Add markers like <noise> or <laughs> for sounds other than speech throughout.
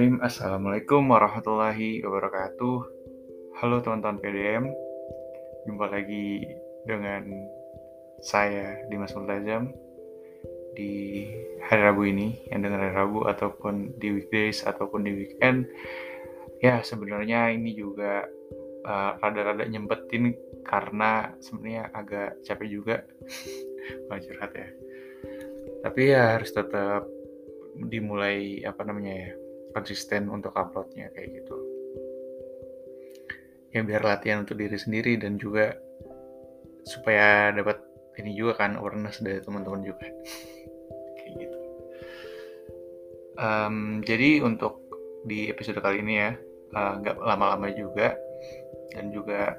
Bismillahirrahmanirrahim. Assalamualaikum warahmatullahi wabarakatuh. Halo teman-teman PDM. Jumpa lagi dengan saya Dimas Multazam di hari Rabu ini, yang dengan hari Rabu ataupun di weekdays ataupun di weekend. Ya, sebenarnya ini juga uh, rada-rada nyempetin karena sebenarnya agak capek juga. <laughs> Wajar ya. Tapi ya harus tetap dimulai apa namanya ya konsisten untuk uploadnya kayak gitu. Ya biar latihan untuk diri sendiri dan juga supaya dapat ini juga kan awareness dari teman-teman juga. <laughs> Kayak gitu. Um, jadi untuk di episode kali ini ya eh, nggak uh, lama-lama juga dan juga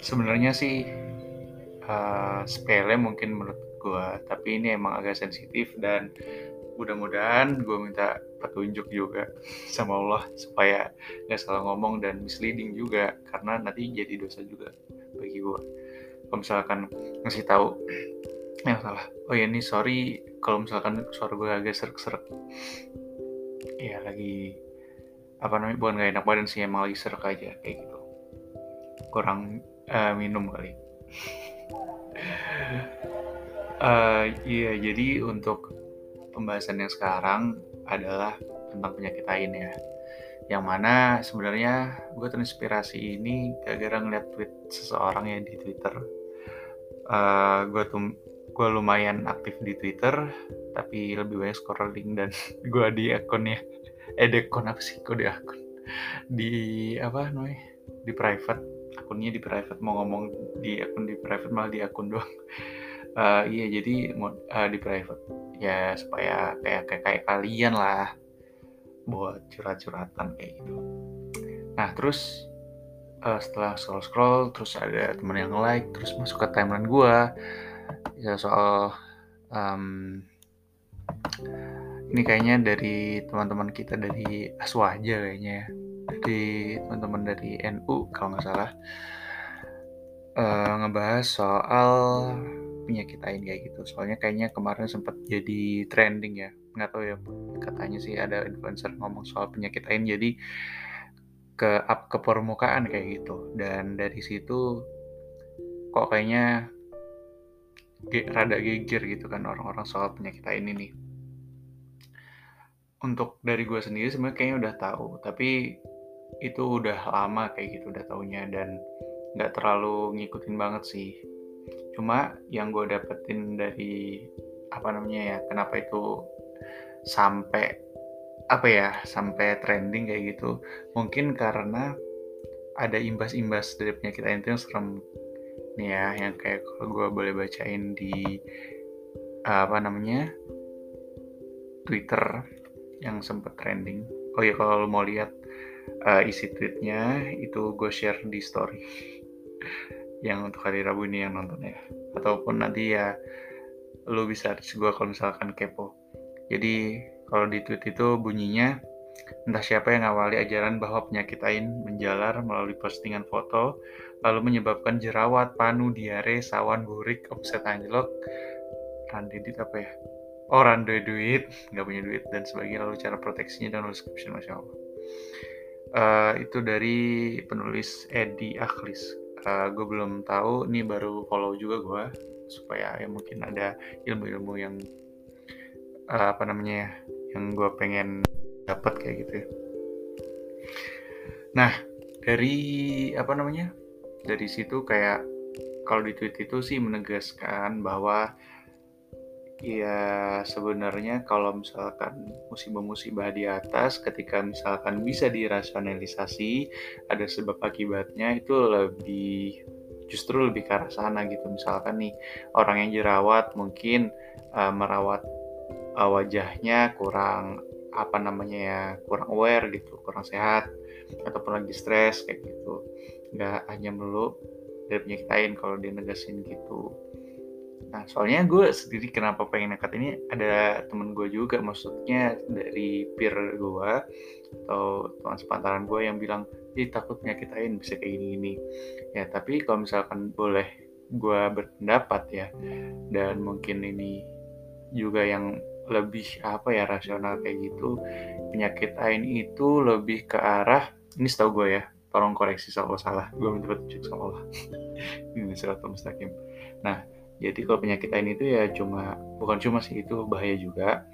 sebenarnya sih uh, sepele mungkin menurut gue tapi ini emang agak sensitif dan mudah-mudahan gue minta petunjuk juga sama Allah supaya nggak salah ngomong dan misleading juga karena nanti jadi dosa juga bagi gue kalau misalkan ngasih tahu yang salah oh ya ini sorry kalau misalkan suara gue agak serak-serak. Ya lagi apa namanya bukan gak enak badan sih emang lagi serak aja kayak gitu. Kurang uh, minum kali. Uh, <laughs> iya, jadi untuk pembahasan yang sekarang adalah tentang penyakit lain ya. Yang mana sebenarnya gue terinspirasi ini gara-gara ngeliat tweet seseorang yang di Twitter. Uh, gue tuh lumayan aktif di Twitter, tapi lebih banyak scrolling dan <laughs> gue di akunnya, eh di akun apa sih? Gue di akun di apa namanya? Di private akunnya di private mau ngomong di akun di private malah di akun doang uh, iya jadi uh, di private ya supaya kayak kayak kayak kalian lah buat curhat-curhatan kayak gitu. Nah terus uh, setelah scroll scroll terus ada teman yang like terus masuk ke timeline gue ya soal um, ini kayaknya dari teman-teman kita dari Aswaja kayaknya ya. Dari teman-teman dari NU kalau nggak salah. Uh, ngebahas soal penyakit lain kayak gitu. Soalnya kayaknya kemarin sempat jadi trending ya. Nggak tahu ya katanya sih ada influencer ngomong soal penyakit lain jadi ke up ke permukaan kayak gitu. Dan dari situ kok kayaknya rada geger gitu kan orang-orang soal penyakit lain ini. Untuk dari gue sendiri sebenarnya kayaknya udah tahu, tapi itu udah lama kayak gitu udah taunya dan nggak terlalu ngikutin banget sih cuma yang gue dapetin dari apa namanya ya kenapa itu sampai apa ya sampai trending kayak gitu mungkin karena ada imbas-imbas dari penyakit itu yang serem. Nih ya yang kayak kalau gue boleh bacain di apa namanya Twitter yang sempet trending. Oh ya kalau mau lihat uh, isi tweetnya itu gue share di story yang untuk hari Rabu ini yang nonton ya. Ataupun nanti ya lu bisa reach gue kalau misalkan kepo. Jadi kalau di tweet itu bunyinya entah siapa yang awali ajaran bahwa penyakit lain menjalar melalui postingan foto lalu menyebabkan jerawat, panu, diare, sawan, burik, omset anjlok, randedit apa ya? Oh, rande duit, nggak punya duit dan sebagainya. Lalu cara proteksinya dan nulis caption masya Allah. Uh, itu dari penulis Edi Akhlis uh, gue belum tahu ini baru follow juga gue supaya ya mungkin ada ilmu-ilmu yang uh, apa namanya ya yang gue pengen dapat kayak gitu ya. Nah dari apa namanya dari situ kayak kalau di tweet itu sih menegaskan bahwa Ya sebenarnya kalau misalkan musibah-musibah di atas ketika misalkan bisa dirasionalisasi ada sebab akibatnya itu lebih justru lebih ke arah sana gitu. Misalkan nih orang yang jerawat mungkin uh, merawat uh, wajahnya kurang apa namanya ya kurang aware gitu kurang sehat ataupun lagi stres kayak gitu. Nggak hanya melulu dari penyakit lain kalau dia negasin gitu Nah, soalnya gue sendiri kenapa pengen nekat ini ada temen gue juga, maksudnya dari peer gue atau teman sepantaran gue yang bilang, ih takut penyakit lain bisa kayak gini-gini. Ya, tapi kalau misalkan boleh gue berpendapat ya, dan mungkin ini juga yang lebih apa ya rasional kayak gitu penyakit ain itu lebih ke arah ini setahu gue ya tolong koreksi kalau salah gue minta petunjuk sama Allah <laughs> ini surat mustaqim nah jadi kalau penyakit ain itu ya cuma bukan cuma sih itu bahaya juga.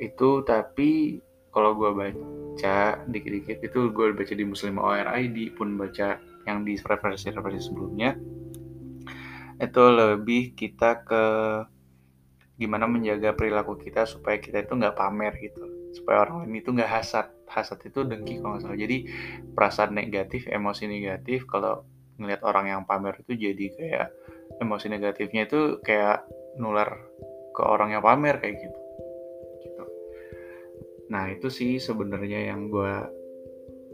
Itu tapi kalau gue baca dikit-dikit itu gue baca di Muslim ORID pun baca yang di referensi-referensi sebelumnya. Itu lebih kita ke gimana menjaga perilaku kita supaya kita itu nggak pamer gitu. Supaya orang lain itu nggak hasad. Hasad itu dengki kalau nggak salah. Jadi perasaan negatif emosi negatif kalau ngelihat orang yang pamer itu jadi kayak emosi negatifnya itu kayak nular ke orang yang pamer kayak gitu. Gitu. Nah itu sih sebenarnya yang gue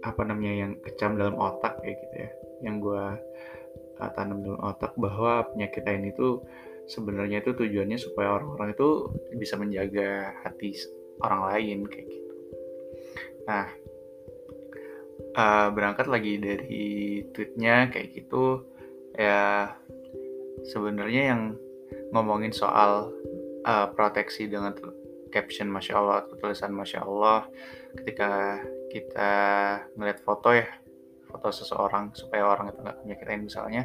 apa namanya yang kecam dalam otak kayak gitu ya. Yang gue uh, tanam dalam otak bahwa penyakit ini tuh sebenarnya itu tujuannya supaya orang-orang itu bisa menjaga hati orang lain kayak gitu. Nah, uh, berangkat lagi dari tweetnya kayak gitu ya sebenarnya yang ngomongin soal uh, proteksi dengan caption masya Allah atau tulisan masya Allah ketika kita ngeliat foto ya foto seseorang supaya orang itu nggak penyakitin misalnya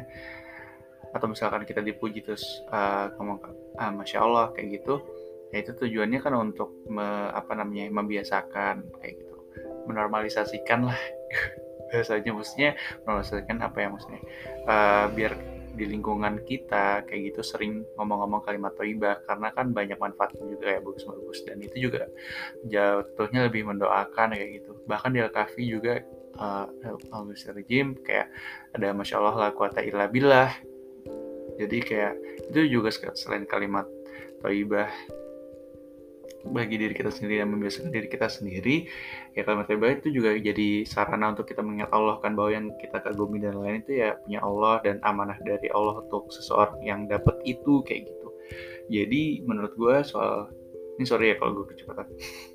atau misalkan kita dipuji terus uh, ngomong ah, masya Allah kayak gitu ya itu tujuannya kan untuk me, apa namanya membiasakan kayak gitu. Menormalisasikan lah <laughs> bahasanya maksudnya menormalisasikan apa ya maksudnya uh, biar di lingkungan kita kayak gitu sering ngomong-ngomong kalimat toibah karena kan banyak manfaatnya juga ya bagus-bagus. Dan itu juga jatuhnya lebih mendoakan kayak gitu. Bahkan di Al-Kahfi juga uh, al Jim kayak ada masya Allah la kuata illa jadi kayak itu juga selain kalimat toibah bagi diri kita sendiri dan membiasakan diri kita sendiri ya kalimat toibah itu juga jadi sarana untuk kita mengingat Allah kan bahwa yang kita kagumi dan lain itu ya punya Allah dan amanah dari Allah untuk seseorang yang dapat itu kayak gitu. Jadi menurut gue soal ini sorry ya kalau gue kecepatan.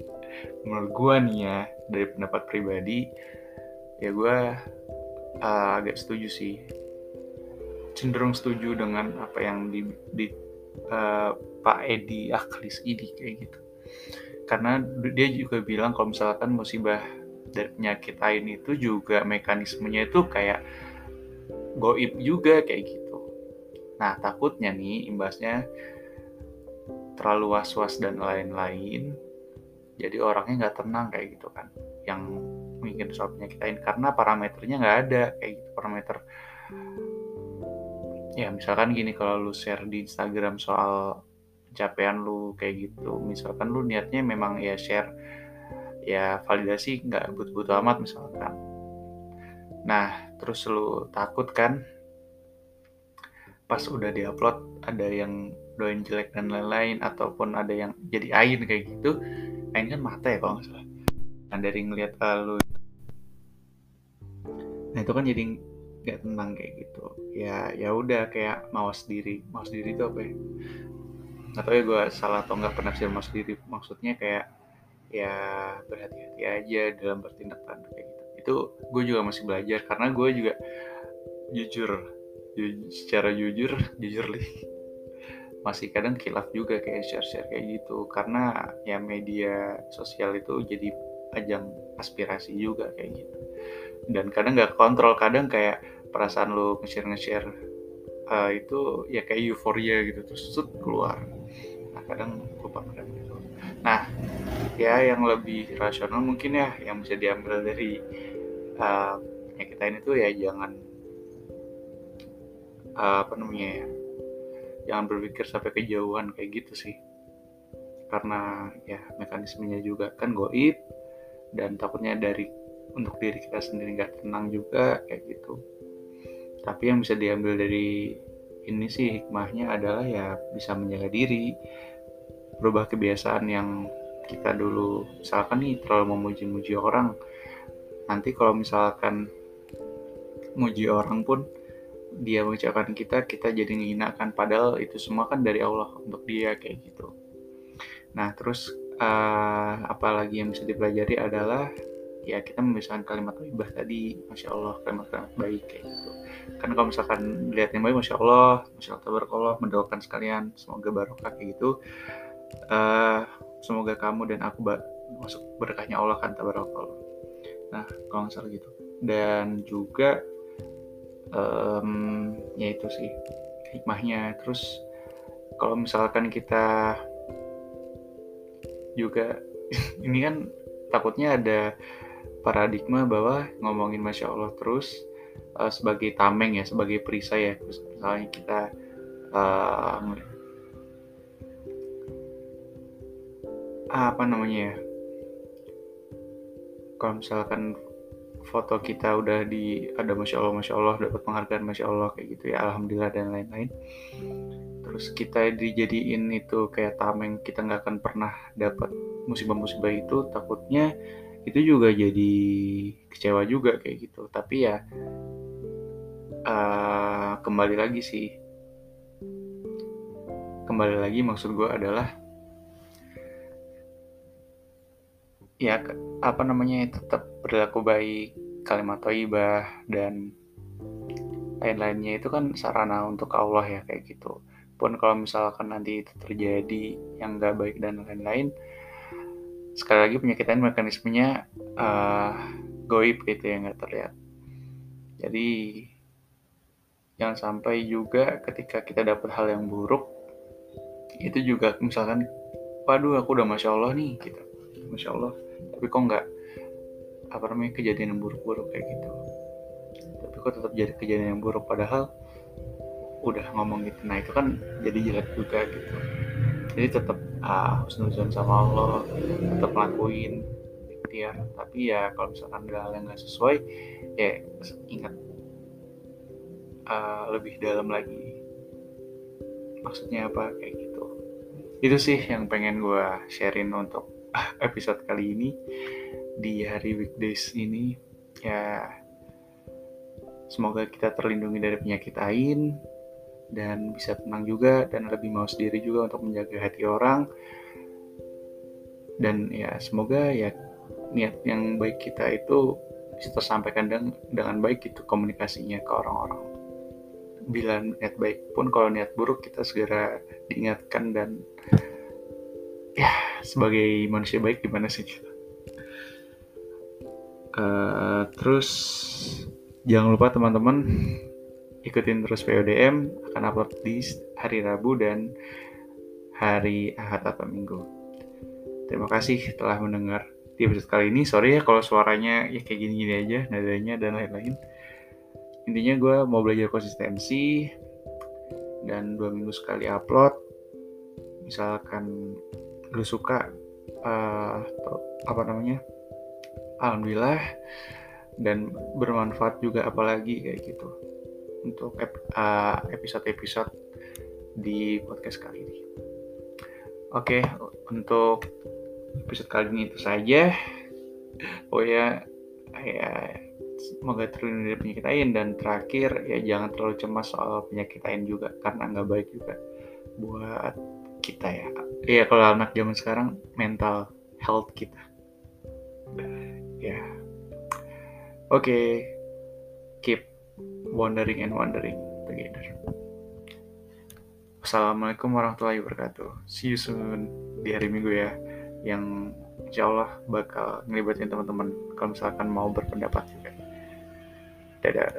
<laughs> Menurut gue nih ya dari pendapat pribadi ya gue uh, agak setuju sih. Cenderung setuju dengan apa yang di, di uh, Pak Edi Aklis ini kayak gitu karena dia juga bilang kalau misalkan musibah dari penyakit lain itu juga mekanismenya itu kayak goib juga kayak gitu. Nah takutnya nih imbasnya terlalu was-was dan lain-lain jadi orangnya nggak tenang kayak gitu kan yang mungkin soal penyakit lain karena parameternya nggak ada kayak gitu parameter. Ya misalkan gini kalau lu share di Instagram soal pencapaian lu kayak gitu. Misalkan lu niatnya memang ya share ya validasi nggak butuh-butuh amat misalkan. Nah terus lu takut kan? Pas udah diupload ada yang doain jelek dan lain-lain ataupun ada yang jadi ain kayak gitu ain kan mata ya kalau nggak salah. Nah dari ngeliat uh, lu nah itu kan jadi nggak tenang kayak gitu. Ya ya udah kayak mawas diri. Mawas diri itu apa ya nggak tahu ya gue salah atau nggak pernah sih mawas diri maksudnya kayak ya berhati-hati aja dalam bertindak tanda kayak gitu. Itu gue juga masih belajar karena gue juga jujur ju secara jujur <laughs> jujur masih kadang kilaf juga kayak share-share kayak gitu. Karena ya media sosial itu jadi ajang aspirasi juga kayak gitu. Dan kadang nggak kontrol kadang kayak perasaan lo nge-share nge-share uh, itu ya kayak euforia gitu terus set keluar kadang lupa kadang gitu. Nah ya yang lebih rasional mungkin ya yang bisa diambil dari uh, kita ini tuh ya jangan uh, apa namanya ya jangan berpikir sampai kejauhan kayak gitu sih. Karena ya mekanismenya juga kan goib dan takutnya dari untuk diri kita sendiri nggak tenang juga kayak gitu. Tapi yang bisa diambil dari ini sih hikmahnya adalah ya bisa menjaga diri berubah kebiasaan yang kita dulu misalkan nih terlalu memuji-muji orang. Nanti kalau misalkan muji orang pun dia mengucapkan kita kita jadi menghinakan padahal itu semua kan dari Allah untuk dia kayak gitu. Nah terus uh, apalagi yang bisa dipelajari adalah ya kita memisahkan kalimat ibah tadi. Masya Allah kalimat-kalimat baik kayak gitu. Kan kalau misalkan lihat baik masya Allah masya Allah tabarakallah mendoakan sekalian semoga barokah kayak gitu uh, semoga kamu dan aku masuk berkahnya Allah kan tabarakallah. Nah kalau nggak salah gitu. Dan juga um, ya itu sih hikmahnya. Terus kalau misalkan kita juga <laughs> ini kan takutnya ada paradigma bahwa ngomongin masya Allah terus uh, sebagai tameng ya sebagai perisai ya. Misalnya kita uh, apa namanya ya? Kalau misalkan foto kita udah di ada masya Allah masya Allah dapat penghargaan masya Allah kayak gitu ya alhamdulillah dan lain-lain. Terus kita dijadiin itu kayak tameng kita nggak akan pernah dapat musibah-musibah itu takutnya itu juga jadi kecewa juga kayak gitu. Tapi ya uh, kembali lagi sih. Kembali lagi maksud gue adalah ya apa namanya tetap berlaku baik kalimat toibah dan lain-lainnya itu kan sarana untuk Allah ya kayak gitu. Pun kalau misalkan nanti itu terjadi yang nggak baik dan lain-lain sekali lagi penyakitan mekanismenya uh, goib gitu ya nggak terlihat. Jadi jangan sampai juga ketika kita dapat hal yang buruk itu juga misalkan waduh aku udah masya Allah nih gitu. Masya Allah tapi kok nggak apa namanya kejadian yang buruk-buruk kayak gitu? Tapi kok tetap jadi kejadian yang buruk padahal udah ngomong gitu. Nah itu kan jadi jelek juga gitu. Jadi tetap ah husnuzon sama Allah tetap lakuin ikhtiar tapi ya kalau misalkan ada hal yang nggak sesuai ya ingat uh, lebih dalam lagi. Maksudnya apa? Kayak gitu. Itu sih yang pengen gue sharein untuk <laughs> episode kali ini di hari weekdays ini ya semoga kita terlindungi dari penyakit lain dan bisa tenang juga dan lebih mau sendiri juga untuk menjaga hati orang. Dan ya semoga ya niat yang baik kita itu bisa tersampaikan dengan, dengan baik gitu komunikasinya ke orang-orang. Bila niat baik pun kalau niat buruk kita segera diingatkan dan ya sebagai manusia baik gimana sih? Uh, terus jangan lupa teman-teman ikutin terus PODM akan upload di hari Rabu dan hari Ahad atau Minggu. Terima kasih telah mendengar di episode kali ini. Sorry ya kalau suaranya ya kayak gini-gini aja nadanya dan lain-lain. Intinya gue mau belajar konsistensi dan dua minggu sekali upload. Misalkan lu suka uh, apa namanya alhamdulillah dan bermanfaat juga apalagi kayak gitu untuk uh, episode-episode di podcast kali ini. Oke, untuk episode kali ini itu saja. Oh ya, ya semoga terlindung dari penyakit lain dan terakhir ya jangan terlalu cemas soal penyakit lain juga karena nggak baik juga buat kita ya. Iya kalau anak zaman sekarang mental health kita. Ya. Oke. Okay. keep wondering and wondering together. Assalamualaikum warahmatullahi wabarakatuh. See you soon. Di hari minggu ya. Yang insya Allah bakal ngelibatin teman-teman kalau misalkan mau berpendapat juga. Dadah